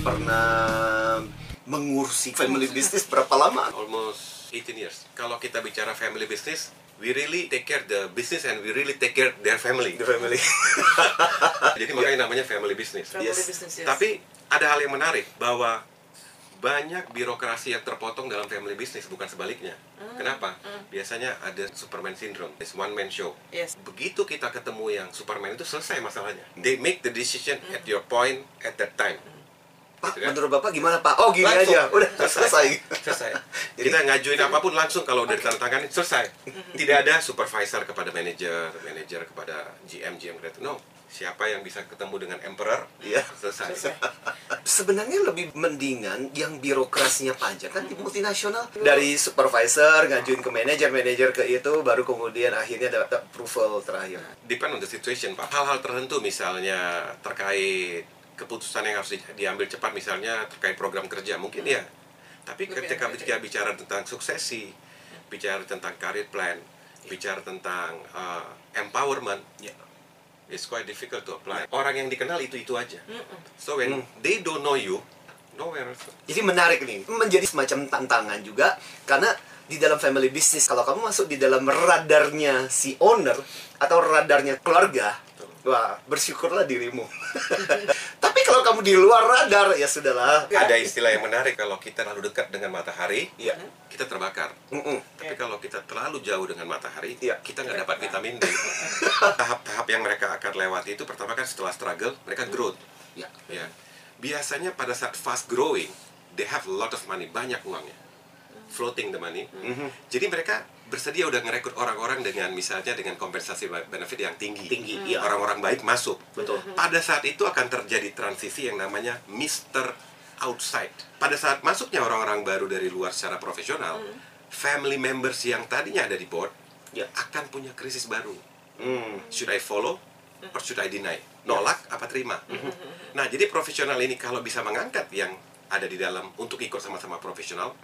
pernah mengurusi family business berapa lama? almost 18 years. Kalau kita bicara family business, we really take care the business and we really take care their family. The family. Jadi makanya namanya family business. Family Yes. business, yes. Tapi ada hal yang menarik bahwa banyak birokrasi yang terpotong dalam family business bukan sebaliknya. Kenapa? Biasanya ada Superman syndrome, it's one man show. Yes. Begitu kita ketemu yang Superman itu selesai masalahnya. They make the decision at your point at that time. Pak, Gitu kan? menurut Bapak gimana Pak? Oh gini Langsung. aja, udah selesai. selesai. Jadi- Kita ngajuin apa pun langsung kalau udah ditandatangani selesai. Tidak ada supervisor kepada manajer, manajer kepada GM, GM gitu. No. Siapa yang bisa ketemu dengan emperor? Iya. Selesai. Selesai. Sebenarnya lebih mendingan yang birokrasinya panjang kan di multinasional dari supervisor ngajuin ke manajer, manajer ke itu baru kemudian akhirnya dapat approval terakhir. Depend on the situation, Pak. Hal-hal tertentu misalnya terkait keputusan yang harus di- diambil cepat misalnya terkait program kerja mungkin ya. Tapi Lebih ketika kita bicara tentang suksesi, bicara tentang career plan, bicara tentang uh, empowerment, Ya. it's quite difficult to apply. Orang yang dikenal itu-itu aja. Mm-mm. So when Hmm. they don't know you, nowhere else. Jadi menarik nih, menjadi semacam tantangan juga karena di dalam family business kalau kamu masuk di dalam radarnya si owner atau radarnya keluarga, wah bersyukurlah dirimu. Tapi kalau kamu di luar radar ya sudahlah. Ada istilah yang menarik kalau kita terlalu dekat dengan matahari, Iya. kita terbakar. Mm-mm. Tapi kalau kita terlalu jauh dengan matahari, Iya. kita nggak dapat vitamin D. Tahap-tahap yang mereka akan lewati itu pertama kan setelah struggle, mereka growth. Ya. Ya. Biasanya pada saat fast growing, they have a lot of money, banyak uangnya. Floating the money. Jadi mereka bersedia udah ngerekrut orang-orang dengan misalnya dengan kompensasi benefit yang tinggi. Tinggi, iya. Orang-orang baik masuk. Betul. Pada saat itu akan terjadi transisi yang namanya Mr. Outside. Pada saat masuknya orang-orang baru dari luar secara profesional, family members yang tadinya ada di board Ya. akan punya krisis baru. Hmm. Should I follow or should I deny? Nolak apa terima? Nah, jadi profesional ini kalau bisa mengangkat yang ada di dalam untuk ikut sama-sama profesional,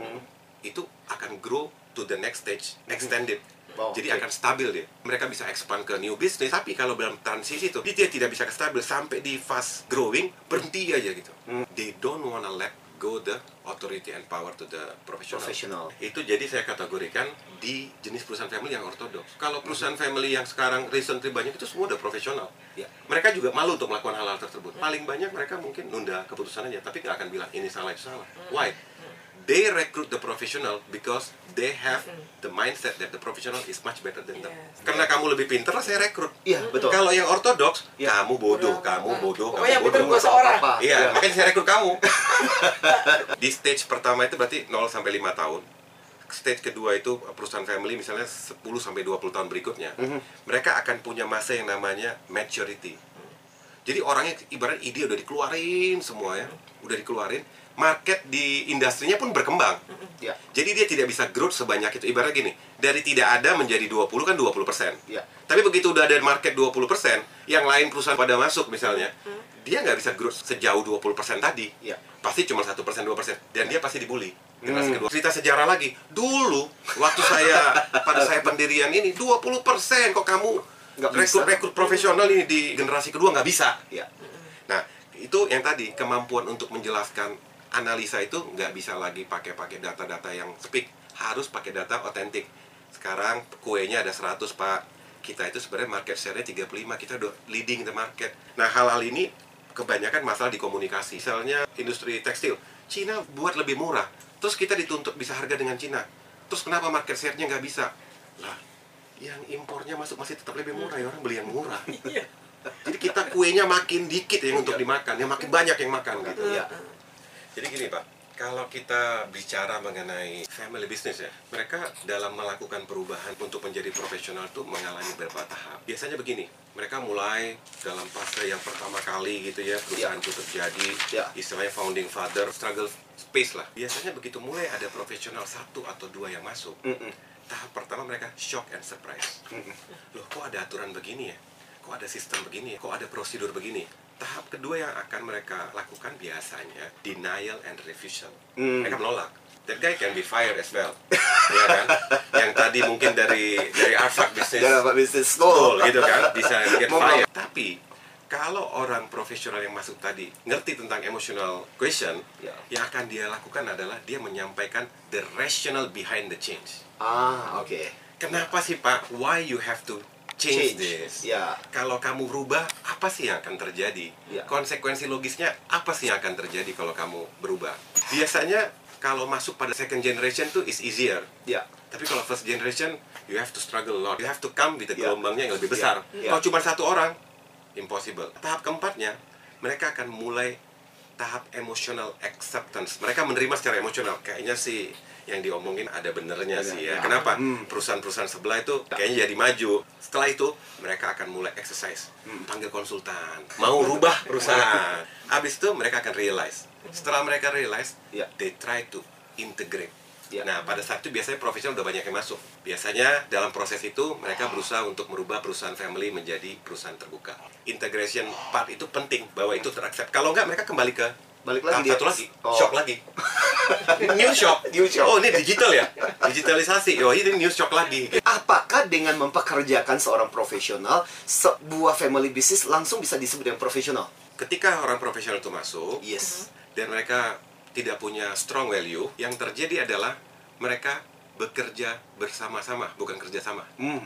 itu akan grow to the next stage, extended. Oh, Jadi oke. akan stabil dia. Mereka bisa expand ke new business, tapi kalau dalam transisi itu dia tidak bisa stabil sampai di fast growing berhenti aja gitu. They don't wanna let go the authority and power to the professional. Professional. Itu jadi saya kategorikan di jenis perusahaan family yang ortodoks. Kalau perusahaan family yang sekarang recently banyak itu semua udah profesional. Ya. Mereka juga malu untuk melakukan hal-hal tersebut. Paling banyak mereka mungkin nunda keputusan aja, tapi nggak akan bilang ini salah itu salah. Why? They recruit the professional because they have the mindset that the professional is much better than them. Yes. Karena kamu lebih pintar, saya rekrut. Iya, betul. Kalau yang ortodoks, Ya. kamu bodoh, Bodoh. kamu bodoh, Pokoknya kamu pintar bodoh. gua seorang. Iya, Ya. makanya saya rekrut kamu. Di stage pertama itu berarti 0 sampai 5 tahun. Stage kedua itu perusahaan family misalnya 10 sampai 20 tahun berikutnya. Mereka akan punya masa yang namanya maturity. Jadi orangnya ibarat ide udah dikeluarin semua ya, udah dikeluarin. Market di industrinya pun berkembang. Ya. Jadi dia tidak bisa growth sebanyak itu. Ibarat gini, dari tidak ada menjadi 20 kan 20 persen. Ya. Tapi begitu udah ada market 20 persen, yang lain perusahaan pada masuk misalnya, dia nggak bisa growth sejauh 20 persen tadi. Ya. Pasti cuma satu persen, dua persen. Dan dia pasti dibully. Hmm. Generasi kedua. Cerita sejarah lagi. Dulu, waktu saya, pada saya pendirian ini, 20 persen kok kamu Nggak rekrut, rekrut profesional ini di generasi kedua nggak bisa. Ya. Nah, itu yang tadi kemampuan untuk menjelaskan analisa itu nggak bisa lagi pakai-pakai data-data yang speak, harus pakai data otentik. Sekarang kuenya ada 100, Pak. Kita itu sebenarnya market share-nya 35, kita udah leading the market. Nah, hal-hal ini kebanyakan masalah di komunikasi. Misalnya industri tekstil, Cina buat lebih murah, terus kita dituntut bisa harga dengan Cina. Terus kenapa market share-nya nggak bisa? Lah, yang impornya masuk masih tetap lebih murah, ya orang beli yang murah. Iya. Jadi kita kuenya makin dikit yang untuk dimakan, yang makin banyak yang makan gitu. Ya. Jadi gini Pak, kalau kita bicara mengenai family business ya, mereka dalam melakukan perubahan untuk menjadi profesional itu mengalami beberapa tahap. Biasanya begini, mereka mulai dalam fase yang pertama kali gitu ya, perusahaan itu terjadi, Ya. istilahnya founding father, struggle space lah. Biasanya begitu mulai ada profesional satu atau dua yang masuk, Mm-mm. tahap pertama mereka shock and surprise. Loh kok ada aturan begini ya? Kok ada sistem begini ya? Kok ada prosedur begini? Tahap kedua yang akan mereka lakukan biasanya denial and refusal. Hmm. Mereka menolak. That guy can be fired as well. ya kan? Yang tadi mungkin dari dari Harvard Business Pak Business School School. gitu kan bisa get fired. Tapi kalau orang profesional yang masuk tadi ngerti tentang emotional question, Ya. yang akan dia lakukan adalah dia menyampaikan the rational behind the change. Ah, oke. Kenapa sih Pak? Why you have to change, this? Ya. Kalau kamu berubah, apa sih yang akan terjadi? Ya. Konsekuensi logisnya apa sih yang akan terjadi kalau kamu berubah? Biasanya kalau masuk pada second generation tuh is easier. Ya. Tapi kalau first generation, you have to struggle a lot. You have to come with the Ya. gelombangnya yang lebih besar. Ya. Kalau cuma satu orang, impossible. Tahap keempatnya, mereka akan mulai tahap emotional acceptance. Mereka menerima secara emosional. Kayaknya sih yang diomongin ada benernya Ya, sih ya. ya. Kenapa? Hmm. Perusahaan-perusahaan sebelah itu kayaknya jadi maju. Setelah itu, mereka akan mulai exercise. Hmm. Panggil konsultan. Mau rubah perusahaan. Habis itu mereka akan realize. Setelah mereka realize, Ya. they try to integrate. Ya. Nah, pada saat itu biasanya profesional udah banyak yang masuk. Biasanya dalam proses itu mereka berusaha untuk merubah perusahaan family menjadi perusahaan terbuka. Integration part itu penting bahwa itu teraccept. Kalau enggak mereka kembali ke Balik lagi tahap di satu lagi, Oh. shock lagi. new shock. New shock. Oh, ini digital ya? Digitalisasi. Oh, ini new shock lagi. Apakah dengan mempekerjakan seorang profesional, sebuah family business langsung bisa disebut dengan profesional? Ketika orang profesional itu masuk Yes. dan mereka tidak punya strong value, yang terjadi adalah mereka bekerja bersama-sama, bukan kerjasama. Hmm.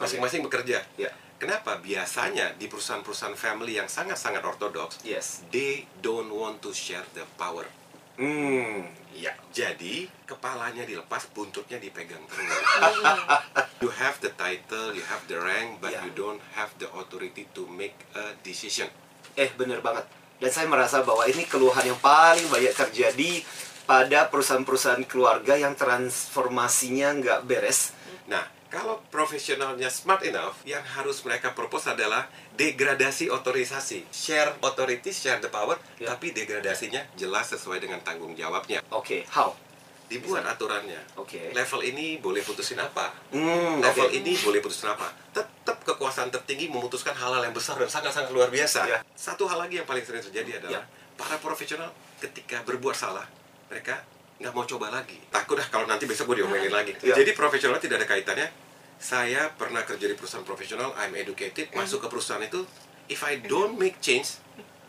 Masing-masing bekerja. Ya. Kenapa? Biasanya di perusahaan-perusahaan family yang sangat-sangat ortodoks, Yes. they don't want to share the power. Hmm. Ya, jadi kepalanya dilepas, buntutnya dipegang terus. you have the title, you have the rank, but Ya. you don't have the authority to make a decision. Eh, bener banget. Dan saya merasa bahwa ini keluhan yang paling banyak terjadi pada perusahaan-perusahaan keluarga yang transformasinya nggak beres. Nah, kalau profesionalnya smart enough, yang harus mereka propose adalah degradasi otorisasi. Share authority, share the power, Ya. tapi degradasinya jelas sesuai dengan tanggung jawabnya. Oke, how? Dibuat aturannya. Oke. Level ini boleh putusin apa? Hmm, Level oke. ini boleh putusin apa? Tetap kekuasaan tertinggi memutuskan hal-hal yang besar dan sangat-sangat luar biasa. Ya. Satu hal lagi yang paling sering terjadi adalah para profesional ketika berbuat salah, mereka nggak mau coba lagi. Takut dah kalau nanti besok gue diomelin lagi. Ya. Jadi profesional tidak ada kaitannya. Saya pernah kerja di perusahaan profesional, I'm educated, masuk ke perusahaan itu, if I don't make change,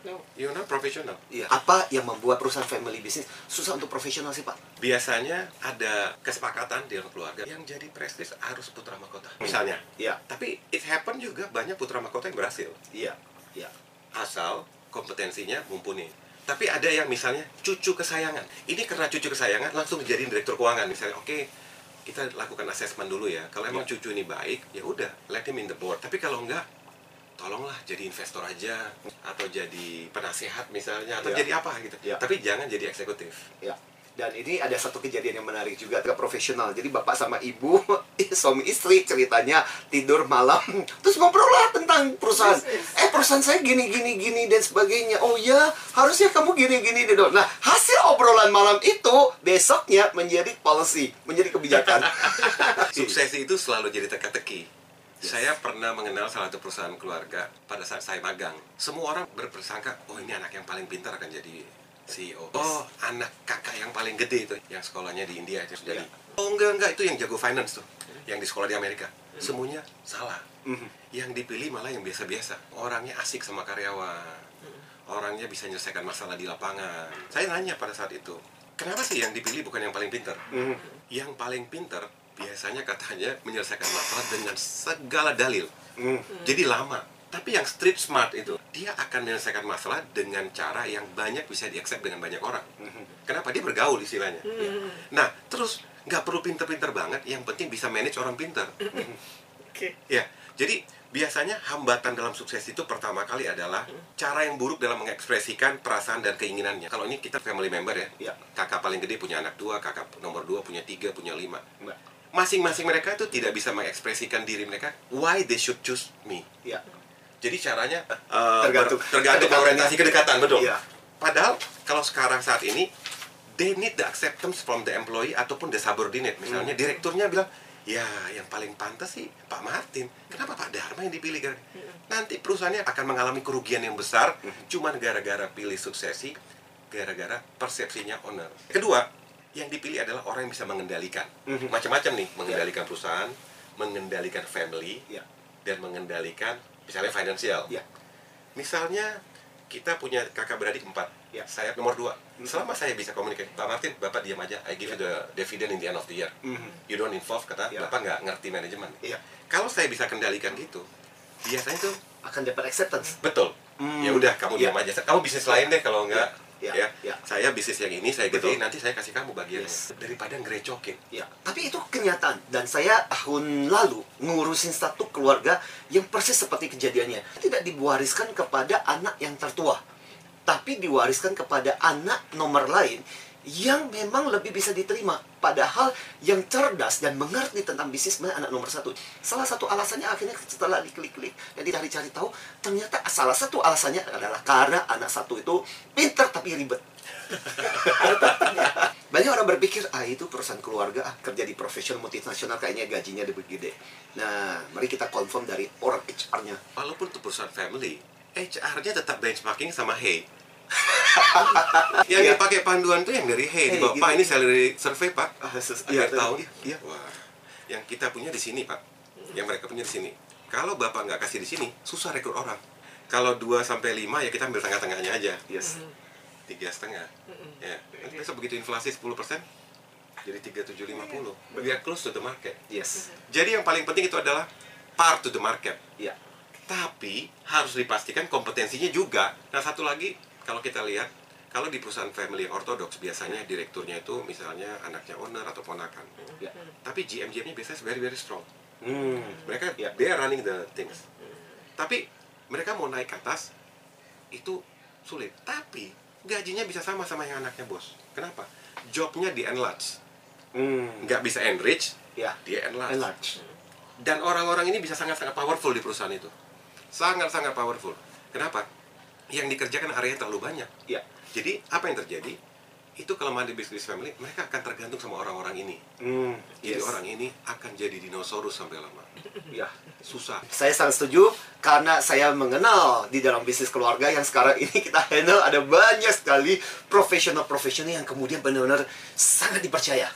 no, you're not professional. Iya. Apa yang membuat perusahaan family business susah untuk profesional sih, Pak? Biasanya ada kesepakatan di dalam keluarga yang jadi prestis harus putra mahkota. Misalnya, Iya. Tapi it happen juga banyak putra mahkota yang berhasil Iya. Iya. asal kompetensinya mumpuni. Tapi ada yang misalnya cucu kesayangan. Ini karena cucu kesayangan langsung dijadiin direktur keuangan. Misalnya, oke kita lakukan asesmen dulu ya. Kalau emang Ya. cucu ini baik, ya udah let him in the board. Tapi kalau enggak, tolonglah jadi investor aja atau jadi penasehat misalnya atau Ya. jadi apa gitu. Ya. Tapi jangan jadi eksekutif. Ya. Dan ini ada satu kejadian yang menarik juga, agak profesional. Jadi bapak sama ibu, suami istri ceritanya tidur malam, terus ngobrol lah tentang perusahaan. Eh perusahaan saya gini gini gini dan sebagainya. Oh ya, harusnya kamu gini gini dong. Nah hasil obrolan malam itu besoknya menjadi policy, menjadi kebijakan. Suksesi itu selalu jadi teka-teki. Saya pernah mengenal salah satu perusahaan keluarga pada saat saya magang. Semua orang berpersangka, oh ini anak yang paling pintar akan jadi CEO. Oh, anak kakak yang paling gede itu, yang sekolahnya di India itu jadi. Iya. Oh enggak enggak itu yang jago finance tuh, yang di sekolah di Amerika. Semuanya salah. Mhm. Yang dipilih malah yang biasa-biasa. Orangnya asik sama karyawan. Orangnya bisa menyelesaikan masalah di lapangan. Saya nanya pada saat itu, kenapa sih yang dipilih bukan yang paling pintar? Mhm. Yang paling pintar biasanya katanya menyelesaikan masalah dengan segala dalil. Jadi lama. Tapi yang street smart itu, dia akan menyelesaikan masalah dengan cara yang banyak bisa diaccept dengan banyak orang. Mhm. Kenapa? Dia bergaul istilahnya. Nah, terus nggak perlu pinter-pinter banget, yang penting bisa manage orang pinter. Oke. Ya, jadi biasanya hambatan dalam sukses itu pertama kali adalah cara yang buruk dalam mengekspresikan perasaan dan keinginannya. Kalau ini kita family member ya, Ya. kakak paling gede punya anak dua, kakak nomor dua punya tiga, punya lima. Masing-masing mereka itu tidak bisa mengekspresikan diri mereka, why they should choose me. Ya. Jadi caranya eh, Tergantung. ber- tergantung orientasi kedekatan, betul. Iya. Padahal kalau sekarang saat ini they need the acceptance from the employee ataupun the subordinate. Misalnya Hmm. direkturnya bilang, "Ya, yang paling pantas sih Pak Martin. Kenapa Pak Dharma yang dipilih?" Gar- Nanti perusahaannya akan mengalami kerugian yang besar Hmm. cuman gara-gara pilih suksesi, gara-gara persepsinya owner. Kedua, yang dipilih adalah orang yang bisa mengendalikan. Mhm. Macam-macam nih, mengendalikan perusahaan, mengendalikan family, Ya. dan mengendalikan misalnya finansial. Ya. Misalnya kita punya kakak beradik empat, Ya. saya nomor dua. Selama saya bisa komunikasi, Pak Martin, Bapak diam aja. I give you the dividend in the end of the year. Mhm. You don't involve, kata Ya. Bapak nggak ngerti manajemen. Iya. Kalau saya bisa kendalikan gitu, biasanya tuh akan dapat acceptance betul. Hmm. Ya udah, kamu Ya. diam aja. Kamu bisnis lain deh kalau enggak. Ya. Ya. Ya. Saya bisnis yang ini, saya gedein, nanti saya kasih kamu bagiannya. Yes. Daripada ngerecokin. Ya, tapi itu kenyataan dan saya tahun lalu ngurusin satu keluarga yang persis seperti kejadiannya. Tidak diwariskan kepada anak yang tertua, tapi diwariskan kepada anak nomor lain yang memang lebih bisa diterima. Padahal yang cerdas dan mengerti tentang bisnis anak nomor satu. Salah satu alasannya akhirnya setelah diklik-klik dan dicari-cari tahu, ternyata salah satu alasannya adalah karena anak satu itu pintar tapi ribet. Banyak orang berpikir, ah itu perusahaan keluarga, ah, kerja di profesional multinasional kayaknya gajinya lebih gede. Nah, mari kita confirm dari orang HR-nya. Walaupun itu perusahaan family, HR-nya tetap benchmarking sama Hey. yang Iya. dipakai panduan tuh yang dari Hey, Hey, dibawa, gitu. Pak ini salary survey Pak. Ah, akhir iya, tahun. iya. Wah, yang kita punya di sini Pak, yang mereka punya di sini. Kalau Bapak nggak kasih di sini, susah rekrut orang. Kalau 2 sampai 5 ya kita ambil tengah-tengahnya aja. Yes. tiga setengah ya nanti besok begitu inflasi 10% jadi 3750 we are close to the market Yes. jadi yang paling penting itu adalah part to the market Iya. tapi harus dipastikan kompetensinya juga nah satu lagi kalau kita lihat kalau di perusahaan family ortodoks biasanya direkturnya itu misalnya anaknya owner atau ponakan Ya. tapi GM GM-nya biasanya very very strong Hmm. mereka Ya. they are running the things tapi mereka mau naik ke atas itu sulit tapi gajinya bisa sama sama yang anaknya bos kenapa jobnya di enlarge Hmm. nggak bisa enrich Ya. dia enlarge Enlarge. dan orang-orang ini bisa sangat-sangat powerful di perusahaan itu sangat-sangat powerful kenapa yang dikerjakan area terlalu banyak Ya. jadi apa yang terjadi itu kelemahan di bisnis family mereka akan tergantung sama orang-orang ini Hmm. jadi Yes. orang ini akan jadi dinosaurus sampai lama Ya. susah Saya sangat setuju karena saya mengenal di dalam bisnis keluarga yang sekarang ini kita handle ada banyak sekali profesional-profesional yang kemudian benar-benar sangat dipercaya.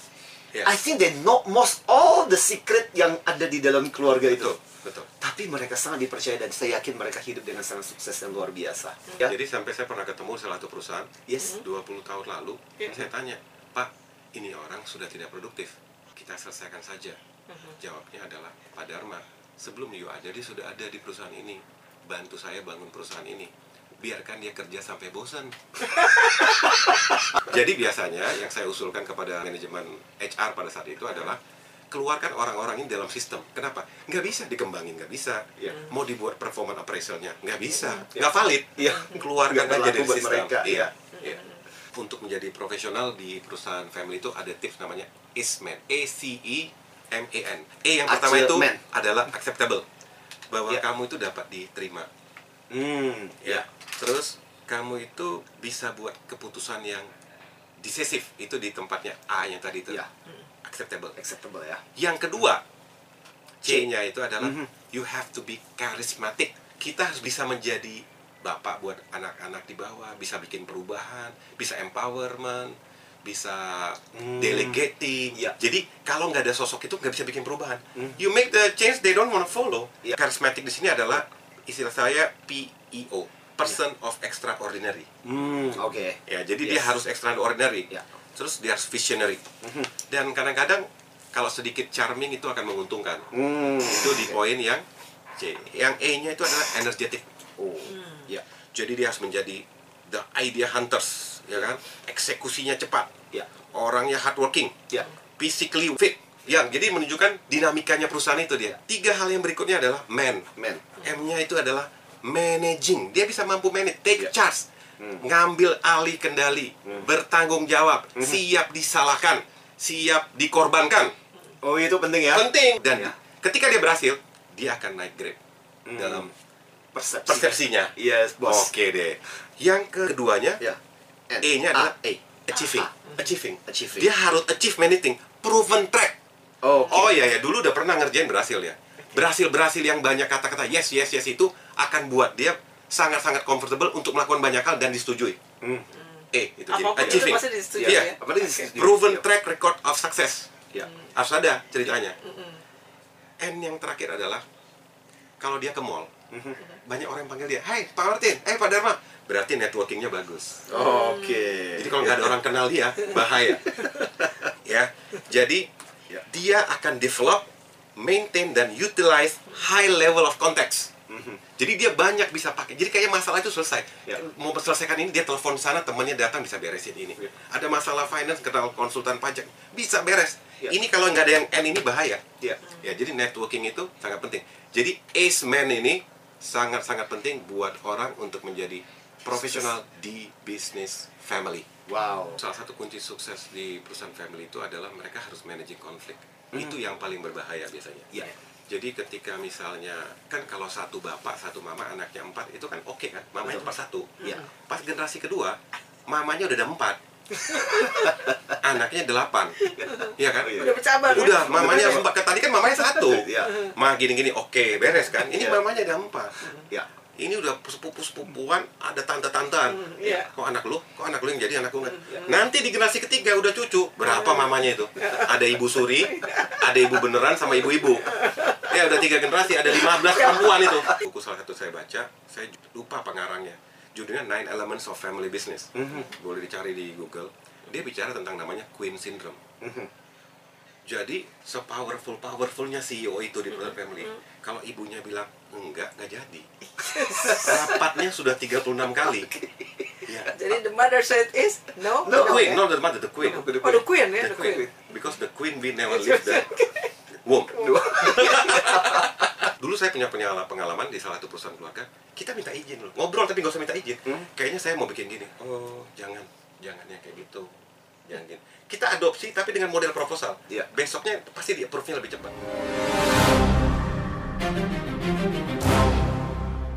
Yes. I think they know most all the secret yang ada di dalam keluarga itu. Betul Tapi mereka sangat dipercaya dan saya yakin mereka hidup dengan sangat sukses dan luar biasa. Ya. Jadi sampai saya pernah ketemu salah satu perusahaan Yes. 20 tahun lalu, Iya. saya tanya, Pak, ini orang sudah tidak produktif, kita selesaikan saja. Jawabnya adalah, Pak Dharma, sebelum you ada, dia sudah ada di perusahaan ini, bantu saya bangun perusahaan ini. Biarkan dia kerja sampai bosan. Jadi biasanya yang saya usulkan kepada manajemen HR pada saat itu adalah keluarkan orang-orang ini dalam sistem. Kenapa? Nggak bisa dikembangin, nggak bisa. Iya. Mau dibuat performance appraisalnya, nggak bisa, Iya. nggak valid. Iya. Keluarkan Nggak aja dari buat sistem. mereka, Iya. iya. Iya. Untuk menjadi profesional di perusahaan family itu ada tips namanya ACEMAN. A C E M A N. E yang pertama itu Achievement. adalah acceptable. Bahwa Iya. kamu itu dapat diterima. Hmm. Ya. Terus kamu itu bisa buat keputusan yang decisif itu di tempatnya A yang tadi itu. Ya. Acceptable. Acceptable ya. Yang kedua, C-nya itu adalah Mhm. you have to be charismatic. Kita harus bisa menjadi bapak buat anak-anak di bawah, bisa bikin perubahan, bisa empowerment, bisa Hmm. delegating. Ya. Jadi kalau nggak ada sosok itu nggak bisa bikin perubahan. Hmm. You make the change they don't wanna follow. Ya. Charismatic di sini adalah istilah saya PEO, person of extraordinary. Hmm. Oke. Ya, jadi dia Yes. harus extraordinary. Ya. Terus dia harus visionary. Mhm. Dan kadang-kadang kalau sedikit charming itu akan menguntungkan. Hmm. Itu di poin yang C. Yang E-nya itu adalah energetic. Oh. Ya. Jadi dia harus menjadi the idea hunters, ya kan? Eksekusinya cepat. Ya. Orangnya hardworking, Ya. physically fit. Yang jadi menunjukkan dinamikanya perusahaan itu dia. Tiga hal yang berikutnya adalah man. Men. M-nya itu adalah managing. Dia bisa mampu manage, take Ya. charge, Hmm. ngambil alih kendali, Hmm. bertanggung jawab, siap disalahkan, siap dikorbankan. Oh itu penting ya. Penting dan Ya. ketika dia berhasil, dia akan naik grade Hmm. dalam Persepsi. persepsinya. Yes, bos. Oke deh. Yang keduanya, Ya. E-nya adalah A. achieving. A. Achieving. Achieving. Dia harus achieve anything. Proven track. Oke. Oh iya ya, dulu udah pernah ngerjain berhasil ya. Berhasil-berhasil yang banyak kata-kata yes, yes, yes itu akan buat dia sangat-sangat comfortable untuk melakukan banyak hal dan disetujui. Hmm. E, itu jadi itu achieving. disetujui Iya. ya. Apalagi Oke. di- Proven Iya. track record of success. Ya. Harus ada ceritanya. N yang terakhir adalah kalau dia ke mall banyak orang yang panggil dia Hai Pak Martin eh Pak Dharma berarti networkingnya bagus Oke. jadi kalau nggak ada orang kenal dia bahaya ya jadi Ya. dia akan develop maintain dan utilize high level of contacts jadi dia banyak bisa pakai jadi kayak masalah itu selesai Ya. mau selesaikan ini dia telepon sana temannya datang bisa beresin ini Ya. ada masalah finance kenal konsultan pajak bisa beres Ya. ini kalau nggak ada yang N ini bahaya Ya. ya jadi networking itu sangat penting jadi ace man ini sangat sangat penting buat orang untuk menjadi profesional di bisnis family Wow. salah satu kunci sukses di perusahaan family itu adalah mereka harus managing konflik Hmm. itu yang paling berbahaya biasanya Ya. Jadi ketika misalnya kan kalau satu bapak satu mama anaknya empat itu kan oke kan mamanya cuma satu Ya. pas generasi kedua mamanya udah ada empat anaknya delapan Iya kan Iya. Udah bercabar ya? udah mamanya empat Kan tadi kan mamanya satu Iya. mah gini gini oke beres kan ini Iya. mamanya ada empat Ya. Ini udah sepupu sepupuan ada tante tantean iya. kok anak lu? Kok anak lu yang jadi anak lu? Nggak? nanti di generasi ketiga udah cucu. Berapa mamanya itu? Ada ibu suri ada ibu beneran sama ibu-ibu. Ya udah tiga generasi ada 15 perempuan itu. Buku salah satu saya baca saya lupa pengarangnya. Judulnya Nine Elements of Family Business. Boleh dicari di Google. Dia bicara tentang namanya Queen Syndrome. Jadi sepowerful powerfulnya CEO itu di perusahaan family kalau ibunya bilang enggak nggak jadi. Rapatnya sudah 36 kali. Ya. Jadi the mother said is no. the No. queen not the mother the queen. Oh, the queen ya, the the queen. queen. because the queen we never leave the womb. Dulu saya punya pengalaman pengalaman di salah satu perusahaan keluarga kita minta izin loh. Ngobrol tapi nggak usah minta izin. Hmm. kayaknya saya mau bikin gini. Oh jangan. Jangan ya kayak gitu. Jangan gini. Kita adopsi tapi dengan model proposal. Iya. besoknya pasti di approve-nya lebih cepat Thank you.